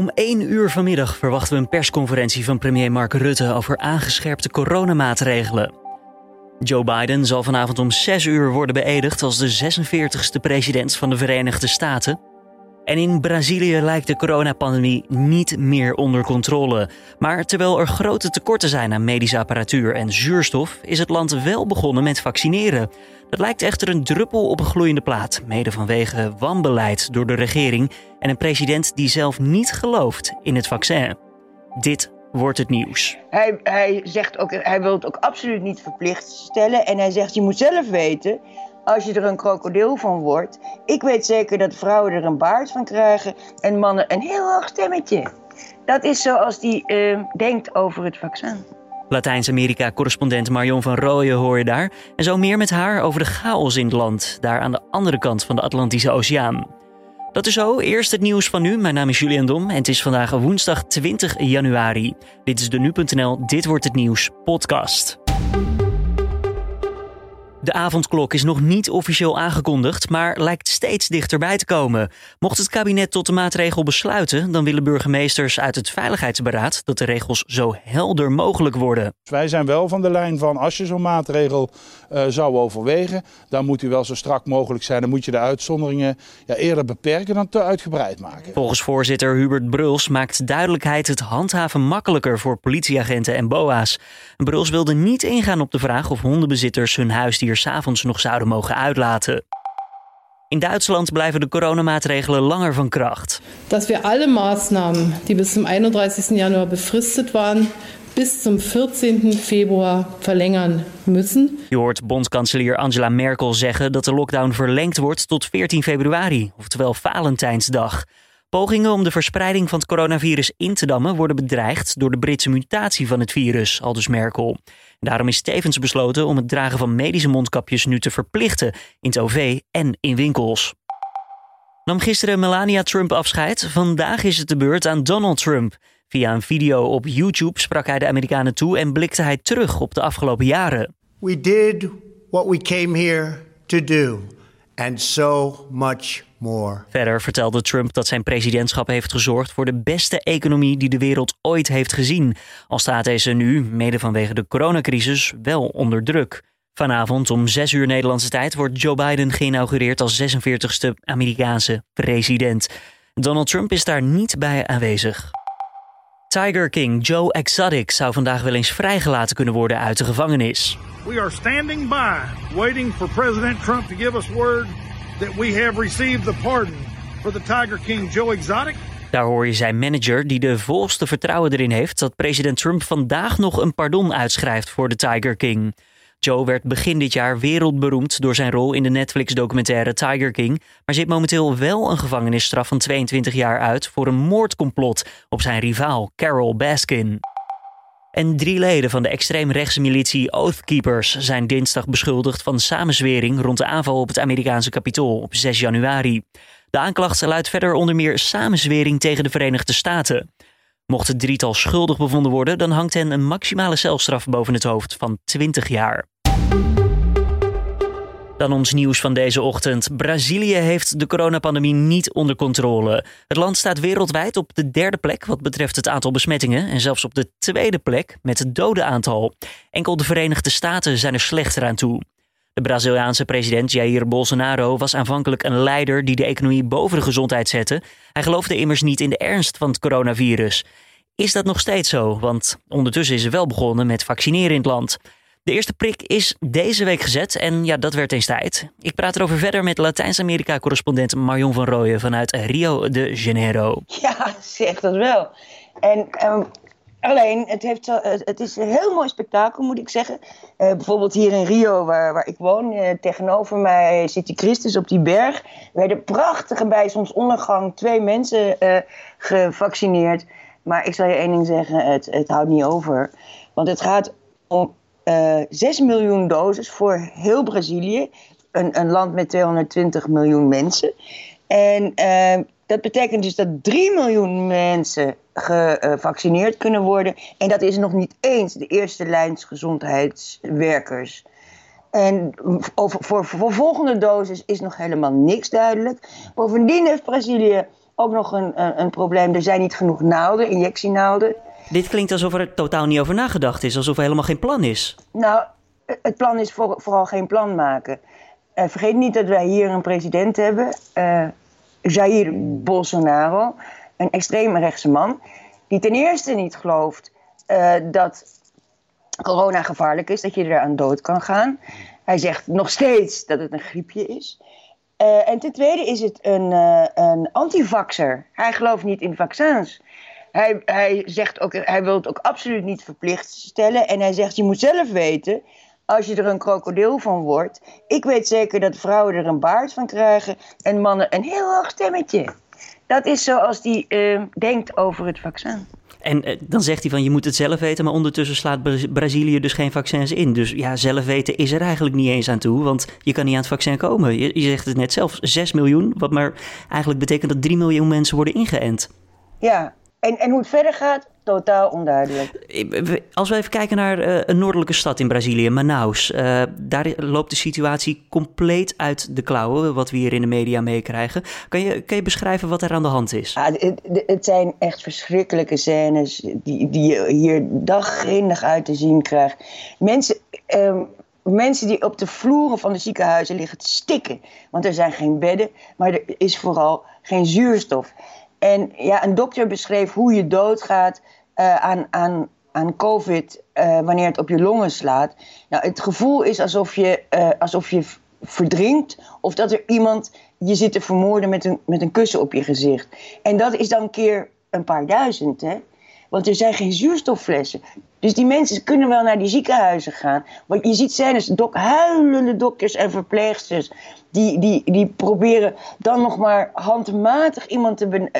Om 1 uur vanmiddag verwachten we een persconferentie van premier Mark Rutte over aangescherpte coronamaatregelen. Joe Biden zal vanavond om 6 uur worden beëdigd als de 46ste president van de Verenigde Staten. En in Brazilië lijkt de coronapandemie niet meer onder controle. Maar terwijl er grote tekorten zijn aan medische apparatuur en zuurstof, is het land wel begonnen met vaccineren. Dat lijkt echter een druppel op een gloeiende plaat, mede vanwege wanbeleid door de regering en een president die zelf niet gelooft in het vaccin. Dit wordt het nieuws. Hij, hij zegt ook, hij wil het ook absoluut niet verplicht stellen. En hij zegt, je moet zelf weten als je er een krokodil van wordt. Ik weet zeker dat vrouwen er een baard van krijgen en mannen een heel hoog stemmetje. Dat is zoals hij uh, denkt over het vaccin. Latijns-Amerika-correspondent Marion van Rooyen hoor je daar. En zo meer met haar over de chaos in het land, daar aan de andere kant van de Atlantische Oceaan. Dat is zo, eerst het nieuws van nu. Mijn naam is Julian Dom en het is vandaag woensdag 20 januari. Dit is de Nu.nl Dit Wordt Het Nieuws podcast. De avondklok is nog niet officieel aangekondigd, maar lijkt steeds dichterbij te komen. Mocht het kabinet tot de maatregel besluiten, dan willen burgemeesters uit het Veiligheidsberaad dat de regels zo helder mogelijk worden. Wij zijn wel van de lijn van als je zo'n maatregel uh, zou overwegen, dan moet die wel zo strak mogelijk zijn. Dan moet je de uitzonderingen ja, eerder beperken dan te uitgebreid maken. Volgens voorzitter Hubert Bruls maakt duidelijkheid het handhaven makkelijker voor politieagenten en BOA's. Bruls wilde niet ingaan op de vraag of hondenbezitters hun huisdier s'avonds nog zouden mogen uitlaten. In Duitsland blijven de coronamaatregelen langer van kracht. Dat we alle Maßnahmen, die bis zum 31. Januar befristet waren, bis zum 14. Februar verlängern müssen. Je hoort bondskanselier Angela Merkel zeggen dat de lockdown verlengd wordt tot 14 februari, oftewel Valentijnsdag. Pogingen om de verspreiding van het coronavirus in te dammen worden bedreigd door de Britse mutatie van het virus, aldus Merkel. Daarom is tevens besloten om het dragen van medische mondkapjes nu te verplichten in het OV en in winkels. Nam gisteren Melania Trump afscheid. Vandaag is het de beurt aan Donald Trump. Via een video op YouTube sprak hij de Amerikanen toe en blikte hij terug op de afgelopen jaren. We did what we came here to do and so much more. Verder vertelde Trump dat zijn presidentschap heeft gezorgd voor de beste economie die de wereld ooit heeft gezien. Al staat deze nu, mede vanwege de coronacrisis, wel onder druk. Vanavond om 6 uur Nederlandse tijd wordt Joe Biden geïnaugureerd als 46ste Amerikaanse president. Donald Trump is daar niet bij aanwezig. Tiger King Joe Exotic zou vandaag wel eens vrijgelaten kunnen worden uit de gevangenis. We are standing by, waiting for President Trump to give us word that we have received the pardon for the Tiger King Joe Exotic. Daar hoor je zijn manager, die de volste vertrouwen erin heeft dat president Trump vandaag nog een pardon uitschrijft voor de Tiger King. Joe werd begin dit jaar wereldberoemd door zijn rol in de Netflix-documentaire Tiger King, maar zit momenteel wel een gevangenisstraf van 22 jaar uit voor een moordcomplot op zijn rivaal Carol Baskin. En drie leden van de extreemrechtse militie Oathkeepers zijn dinsdag beschuldigd van samenzwering rond de aanval op het Amerikaanse kapitool op 6 januari. De aanklacht luidt verder onder meer samenzwering tegen de Verenigde Staten. Mocht het drietal schuldig bevonden worden, dan hangt hen een maximale celstraf boven het hoofd van 20 jaar. Dan ons nieuws van deze ochtend. Brazilië heeft de coronapandemie niet onder controle. Het land staat wereldwijd op de derde plek wat betreft het aantal besmettingen en zelfs op de tweede plek met het dodenaantal. Enkel de Verenigde Staten zijn er slechter aan toe. De Braziliaanse president Jair Bolsonaro was aanvankelijk een leider die de economie boven de gezondheid zette. Hij geloofde immers niet in de ernst van het coronavirus. Is dat nog steeds zo? Want ondertussen is er wel begonnen met vaccineren in het land. De eerste prik is deze week gezet en ja, dat werd eens tijd. Ik praat erover verder met Latijns-Amerika-correspondent Marion van Rooyen vanuit Rio de Janeiro. Ja, zeg dat wel. En um, alleen, het, heeft, het is een heel mooi spektakel, moet ik zeggen. Uh, bijvoorbeeld hier in Rio, waar, waar ik woon, uh, tegenover mij zit die Christus op die berg. Er werden prachtige bij zonsondergang twee mensen uh, gevaccineerd. Maar ik zal je één ding zeggen, het, het houdt niet over. Want het gaat om uh, 6 miljoen doses voor heel Brazilië. Een, een land met 220 miljoen mensen. En uh, dat betekent dus dat 3 miljoen mensen gevaccineerd kunnen worden. En dat is nog niet eens de eerste lijns gezondheidswerkers. En over, voor, voor volgende dosis is nog helemaal niks duidelijk. Bovendien heeft Brazilië ook nog een, een, een probleem. Er zijn niet genoeg naalden, injectienaalden. Dit klinkt alsof er totaal niet over nagedacht is, alsof er helemaal geen plan is. Nou, het plan is voor, vooral geen plan maken. Vergeet niet dat wij hier een president hebben, uh, Jair Bolsonaro, een extreemrechtse man, die ten eerste niet gelooft uh, dat corona gevaarlijk is, dat je eraan dood kan gaan. Hij zegt nog steeds dat het een griepje is. Uh, en ten tweede is het een, uh, een antivaxer. Hij gelooft niet in vaccins. Hij, hij, zegt ook, hij wil het ook absoluut niet verplicht stellen. En hij zegt, je moet zelf weten, als je er een krokodil van wordt. Ik weet zeker dat vrouwen er een baard van krijgen en mannen een heel hoog stemmetje. Dat is zoals hij uh, denkt over het vaccin. En uh, dan zegt hij van je moet het zelf weten, maar ondertussen slaat Bra Brazilië dus geen vaccins in. Dus ja, zelf weten is er eigenlijk niet eens aan toe, want je kan niet aan het vaccin komen. Je, je zegt het net zelf, 6 miljoen, wat maar eigenlijk betekent dat 3 miljoen mensen worden ingeënt. Ja, en, en hoe het verder gaat, totaal onduidelijk. Als we even kijken naar uh, een noordelijke stad in Brazilië, Manaus. Uh, daar loopt de situatie compleet uit de klauwen, wat we hier in de media meekrijgen. Kan je, kan je beschrijven wat er aan de hand is? Het, het, zijn echt verschrikkelijke scènes die, die je hier dag in dag uit te zien krijgt. Mensen... Um, mensen die op de vloeren van de ziekenhuizen liggen te stikken. Want er zijn geen bedden, maar er is vooral geen zuurstof. En ja, een dokter beschreef hoe je doodgaat uh, aan, aan, aan COVID uh, wanneer het op je longen slaat. Nou, het gevoel is alsof je, uh, alsof je verdrinkt of dat er iemand je zit te vermoorden met een, met een kussen op je gezicht. En dat is dan keer een paar duizend, hè? Want er zijn geen zuurstofflessen. Dus die mensen kunnen wel naar die ziekenhuizen gaan. Want je ziet scènes, dok, huilende dokters en verpleegsters. Die, die, die proberen dan nog maar handmatig iemand te, be,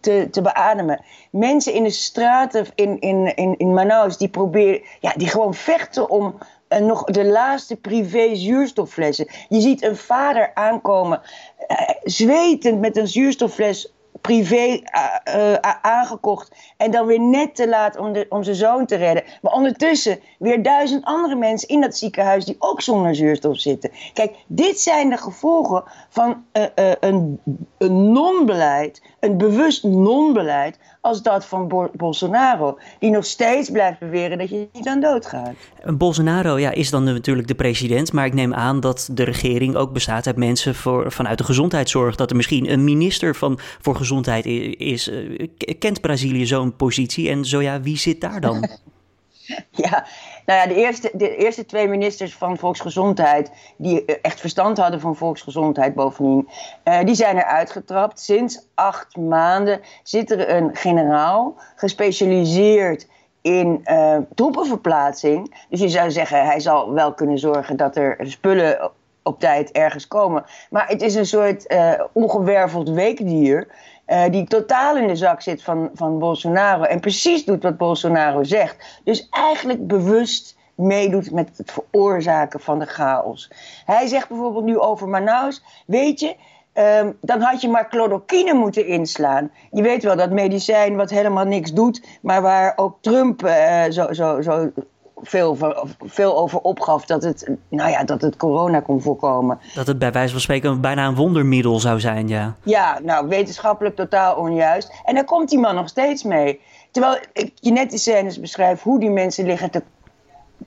te, te beademen. Mensen in de straten in, in, in, in Manaus die proberen, ja, die gewoon vechten om uh, nog de laatste privé zuurstofflessen. Je ziet een vader aankomen, uh, zwetend met een zuurstoffles privé uh, uh, aangekocht. En dan weer net te laat om, de, om zijn zoon te redden. Maar ondertussen weer duizend andere mensen in dat ziekenhuis die ook zonder zuurstof zitten. Kijk, dit zijn de gevolgen van uh, een, een non-beleid, een bewust non-beleid als dat van Bo Bolsonaro. Die nog steeds blijft beweren dat je niet aan dood gaat. Bolsonaro ja, is dan natuurlijk de president. Maar ik neem aan dat de regering ook bestaat uit mensen voor, vanuit de gezondheidszorg. Dat er misschien een minister van, voor gezondheid is. Kent Brazilië zo'n positie? En zo ja, wie zit daar dan? ja, nou ja, de eerste, de eerste twee ministers van Volksgezondheid, die echt verstand hadden van volksgezondheid bovendien, uh, die zijn eruit getrapt. Sinds acht maanden zit er een generaal gespecialiseerd in uh, troepenverplaatsing. Dus je zou zeggen, hij zal wel kunnen zorgen dat er spullen op tijd ergens komen. Maar het is een soort ongewerveld weekdier. Uh, die totaal in de zak zit van, van Bolsonaro. En precies doet wat Bolsonaro zegt. Dus eigenlijk bewust meedoet met het veroorzaken van de chaos. Hij zegt bijvoorbeeld nu over Manaus. Weet je, um, dan had je maar chloroquine moeten inslaan. Je weet wel dat medicijn wat helemaal niks doet. Maar waar ook Trump uh, zo, zo, zo veel, veel over opgaf dat het, nou ja, dat het corona kon voorkomen. Dat het bij wijze van spreken bijna een wondermiddel zou zijn, ja. Ja, nou, wetenschappelijk totaal onjuist. En daar komt die man nog steeds mee. Terwijl ik je net de scènes beschrijf hoe die mensen liggen te,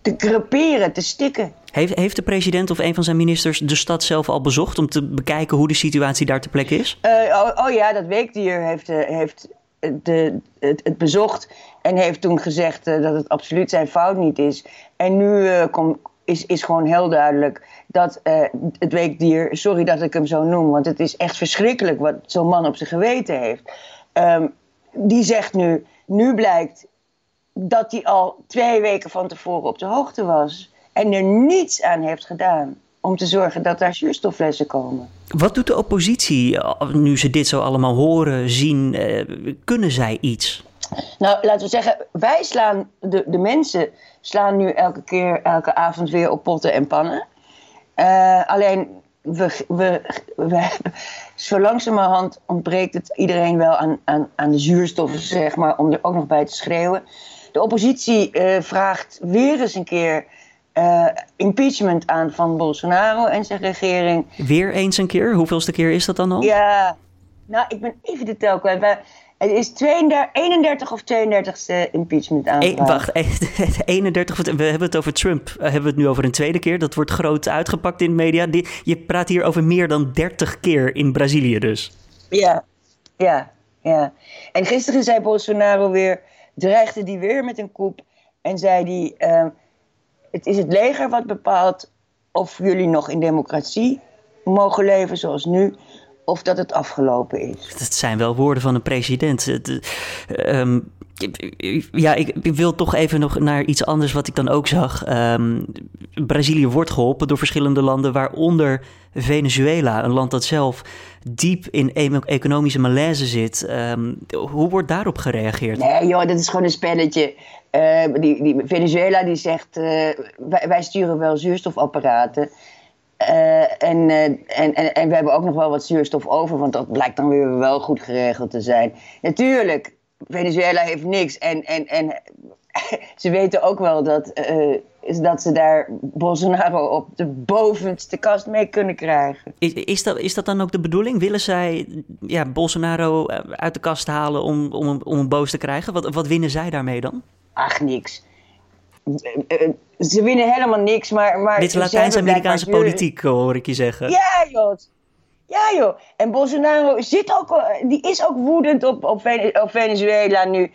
te creperen, te stikken. Heeft, heeft de president of een van zijn ministers de stad zelf al bezocht om te bekijken hoe de situatie daar ter plekke is? Uh, oh, oh, ja, dat weekdier heeft, uh, heeft de, het, bezocht en heeft toen gezegd uh, dat het absoluut zijn fout niet is. En nu kom, is, is gewoon heel duidelijk dat uh, het weekdier, sorry dat ik hem zo noem, want het is echt verschrikkelijk wat zo'n man op zijn geweten heeft. Um, die zegt nu, nu blijkt dat hij al twee weken van tevoren op de hoogte was en er niets aan heeft gedaan om te zorgen dat daar zuurstofflessen komen. Wat doet de oppositie nu ze dit zo allemaal horen, zien? Uh, kunnen zij iets? Nou, laten we zeggen, wij slaan, de, de mensen slaan nu elke keer, elke avond weer op potten en pannen. Uh, alleen, we, we, we, zo langzamerhand ontbreekt het iedereen wel aan, aan, aan de zuurstoffen, zeg maar, om er ook nog bij te schreeuwen. De oppositie uh, vraagt weer eens een keer uh, impeachment aan van Bolsonaro en zijn regering. Weer eens een keer? Hoeveelste keer is dat dan al? Ja, Nou, ik ben even de tel kwijt. maar Het is 32, 31 of 32e impeachment Hey, aanvraag. wacht, 31. We hebben het over Trump. eh, Hebben we het nu over een tweede keer? Dat wordt groot uitgepakt in de media. Je praat hier over meer dan 30 keer in Brazilië dus. Ja, ja, ja. En gisteren zei Bolsonaro weer, dreigde die weer met een koep. En zei die, ehm, het is het leger wat bepaalt of jullie nog in democratie mogen leven zoals nu. Of dat het afgelopen is. Dat zijn wel woorden van een president. Het, eh, ehm, ja, ik, ik wil toch even nog naar iets anders wat ik dan ook zag. Ehm, Brazilië wordt geholpen door verschillende landen, waaronder Venezuela, een land dat zelf diep in economische malaise zit. Ehm, hoe wordt daarop gereageerd? Nee joh, dat is gewoon een spelletje. Die, die, Venezuela die zegt, eh, wij, wij sturen wel zuurstofapparaten. Eh, en, eh, en, en, en we hebben ook nog wel wat zuurstof over, want dat blijkt dan weer wel goed geregeld te zijn. Natuurlijk, Venezuela heeft niks. En, en, en ze weten ook wel dat, eh, dat ze daar Bolsonaro op de bovenste kast mee kunnen krijgen. Is, is, dat, is dat dan ook de bedoeling? Willen zij ja, Bolsonaro uit de kast halen om, om, om hem boos te krijgen? Wat, wat winnen zij daarmee dan? Ach, niks. Eh, eh, ze winnen helemaal niks, maar... maar Dit Latijns-Amerikaanse politiek, hoor ik je zeggen. Ja, joh. Ja, joh. En Bolsonaro zit ook, die is ook woedend op, op, Vene- op Venezuela nu.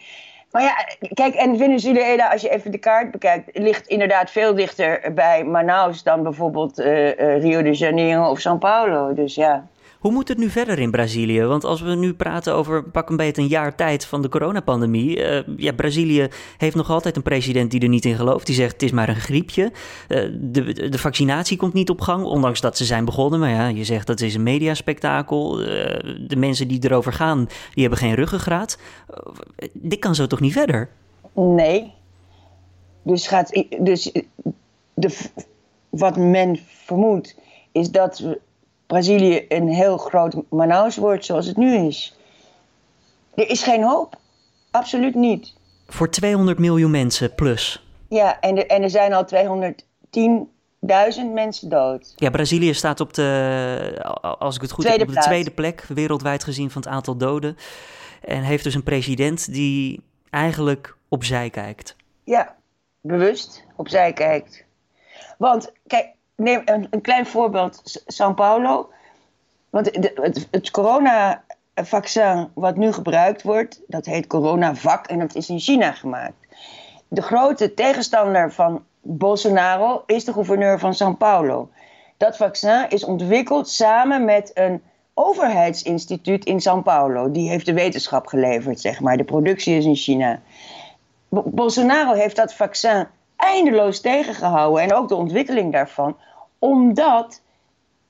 Maar ja, kijk, en Venezuela, als je even de kaart bekijkt, ligt inderdaad veel dichter bij Manaus dan bijvoorbeeld eh, eh, Rio de Janeiro of São Paulo. Dus ja. Hoe moet het nu verder in Brazilië? Want als we nu praten over pak een beetje een jaar tijd van de coronapandemie. eh ja, Brazilië heeft nog altijd een president die er niet in gelooft. Die zegt het is maar een griepje. Eh, de, de vaccinatie komt niet op gang, ondanks dat ze zijn begonnen. Maar ja, je zegt dat is een mediaspectakel. Eh, de mensen die erover gaan, die hebben geen ruggengraat. Dit kan zo toch niet verder? Nee. Dus, gaat, dus de, wat men vermoedt is dat Brazilië een heel groot Manaus wordt zoals het nu is. Er is geen hoop. Absoluut niet. Voor 200 miljoen mensen plus. Ja, en, er- en er zijn al 210.000 mensen dood. Ja, Brazilië staat op de, als ik het goed Tweede heb, op de plaats. tweede plek wereldwijd gezien van het aantal doden. En heeft dus een president die eigenlijk opzij kijkt. Ja, bewust opzij kijkt. Want, kijk, neem een, klein voorbeeld. São Paulo. Want het, het coronavaccin wat nu gebruikt wordt, dat heet coronavac en dat is in China gemaakt. De grote tegenstander van Bolsonaro is de gouverneur van São Paulo. Dat vaccin is ontwikkeld samen met een overheidsinstituut in São Paulo. Die heeft de wetenschap geleverd, zeg maar. De productie is in China. Bo- Bolsonaro heeft dat vaccin eindeloos tegengehouden en ook de ontwikkeling daarvan, omdat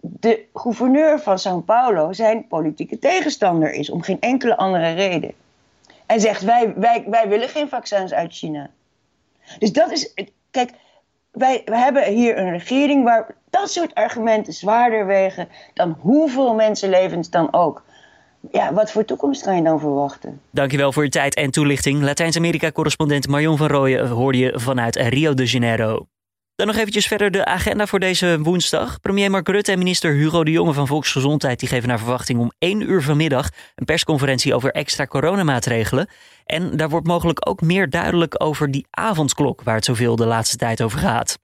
de gouverneur van São Paulo zijn politieke tegenstander is, om geen enkele andere reden. En zegt: wij, wij, wij willen geen vaccins uit China. Dus dat is. Kijk, wij, wij hebben hier een regering waar dat soort argumenten zwaarder wegen dan hoeveel mensenlevens dan ook. Ja, wat voor toekomst kan je dan verwachten? Dankjewel voor je tijd en toelichting. Latijns-Amerika-correspondent Marion van Rooyen hoorde je vanuit Rio de Janeiro. Dan nog eventjes verder de agenda voor deze woensdag. Premier Mark Rutte en minister Hugo de Jonge van Volksgezondheid... die geven naar verwachting om 1 uur vanmiddag... een persconferentie over extra coronamaatregelen. En daar wordt mogelijk ook meer duidelijk over die avondklok... waar het zoveel de laatste tijd over gaat.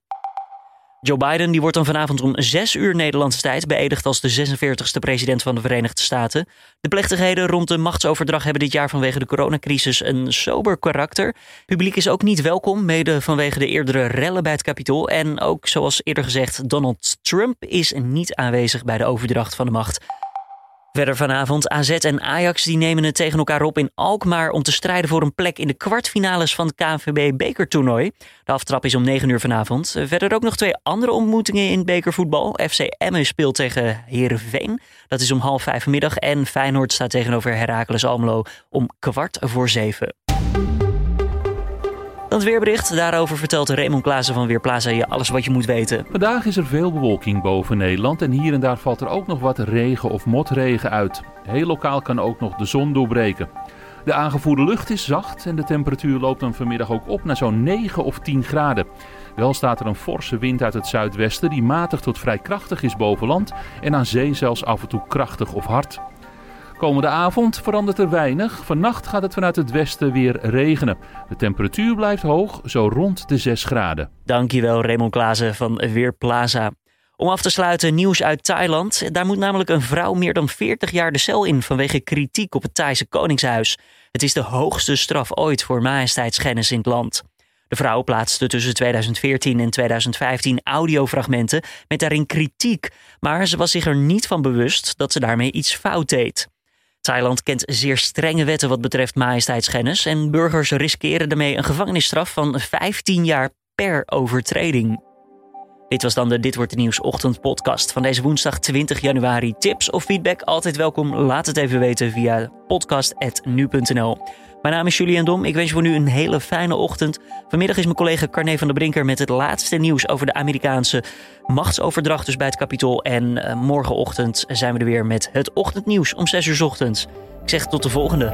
Joe Biden die wordt dan vanavond om 6 uur Nederlandse tijd beëdigd als de 46e president van de Verenigde Staten. De plechtigheden rond de machtsoverdracht hebben dit jaar vanwege de coronacrisis een sober karakter. Publiek is ook niet welkom, mede vanwege de eerdere rellen bij het Capitool. En ook, zoals eerder gezegd, Donald Trump is niet aanwezig bij de overdracht van de macht. Verder vanavond AZ en Ajax die nemen het tegen elkaar op in Alkmaar om te strijden voor een plek in de kwartfinales van het KNVB bekertoernooi. De aftrap is om 9 uur vanavond. Verder ook nog twee andere ontmoetingen in bekervoetbal. FC Emmen speelt tegen Heerenveen. Dat is om half vijf vanmiddag. En Feyenoord staat tegenover Heracles Almelo om kwart voor zeven. Het weerbericht. Daarover vertelt Raymond Klaassen van Weerplaza je alles wat je moet weten. Vandaag is er veel bewolking boven Nederland en hier en daar valt er ook nog wat regen of motregen uit. Heel lokaal kan ook nog de zon doorbreken. De aangevoerde lucht is zacht en de temperatuur loopt dan vanmiddag ook op naar zo'n 9 of 10 graden. Wel staat er een forse wind uit het zuidwesten die matig tot vrij krachtig is boven land en aan zee zelfs af en toe krachtig of hard. Komende avond verandert er weinig. Vannacht gaat het vanuit het westen weer regenen. De temperatuur blijft hoog, zo rond de 6 graden. Dankjewel Raymond Klaassen van Weerplaza. Om af te sluiten nieuws uit Thailand. Daar moet namelijk een vrouw meer dan 40 jaar de cel in vanwege kritiek op het Thaise koningshuis. Het is de hoogste straf ooit voor majesteitsschennis in het land. De vrouw plaatste tussen 2014 en 2015 audiofragmenten met daarin kritiek, maar ze was zich er niet van bewust dat ze daarmee iets fout deed. Thailand kent zeer strenge wetten wat betreft majesteitsschennis en burgers riskeren daarmee een gevangenisstraf van 15 jaar per overtreding. Dit was dan de Dit Wordt de Nieuws ochtendpodcast van deze woensdag 20 januari. Tips of feedback altijd welkom. Laat het even weten via podcast.nu.nl. Mijn naam is Julian Dom. Ik wens je voor nu een hele fijne ochtend. Vanmiddag is mijn collega Carne van der Brinker met het laatste nieuws over de Amerikaanse machtsoverdracht dus bij het Capitool. En uh, morgenochtend zijn we er weer met het ochtendnieuws om 6 uur ochtends. Ik zeg tot de volgende.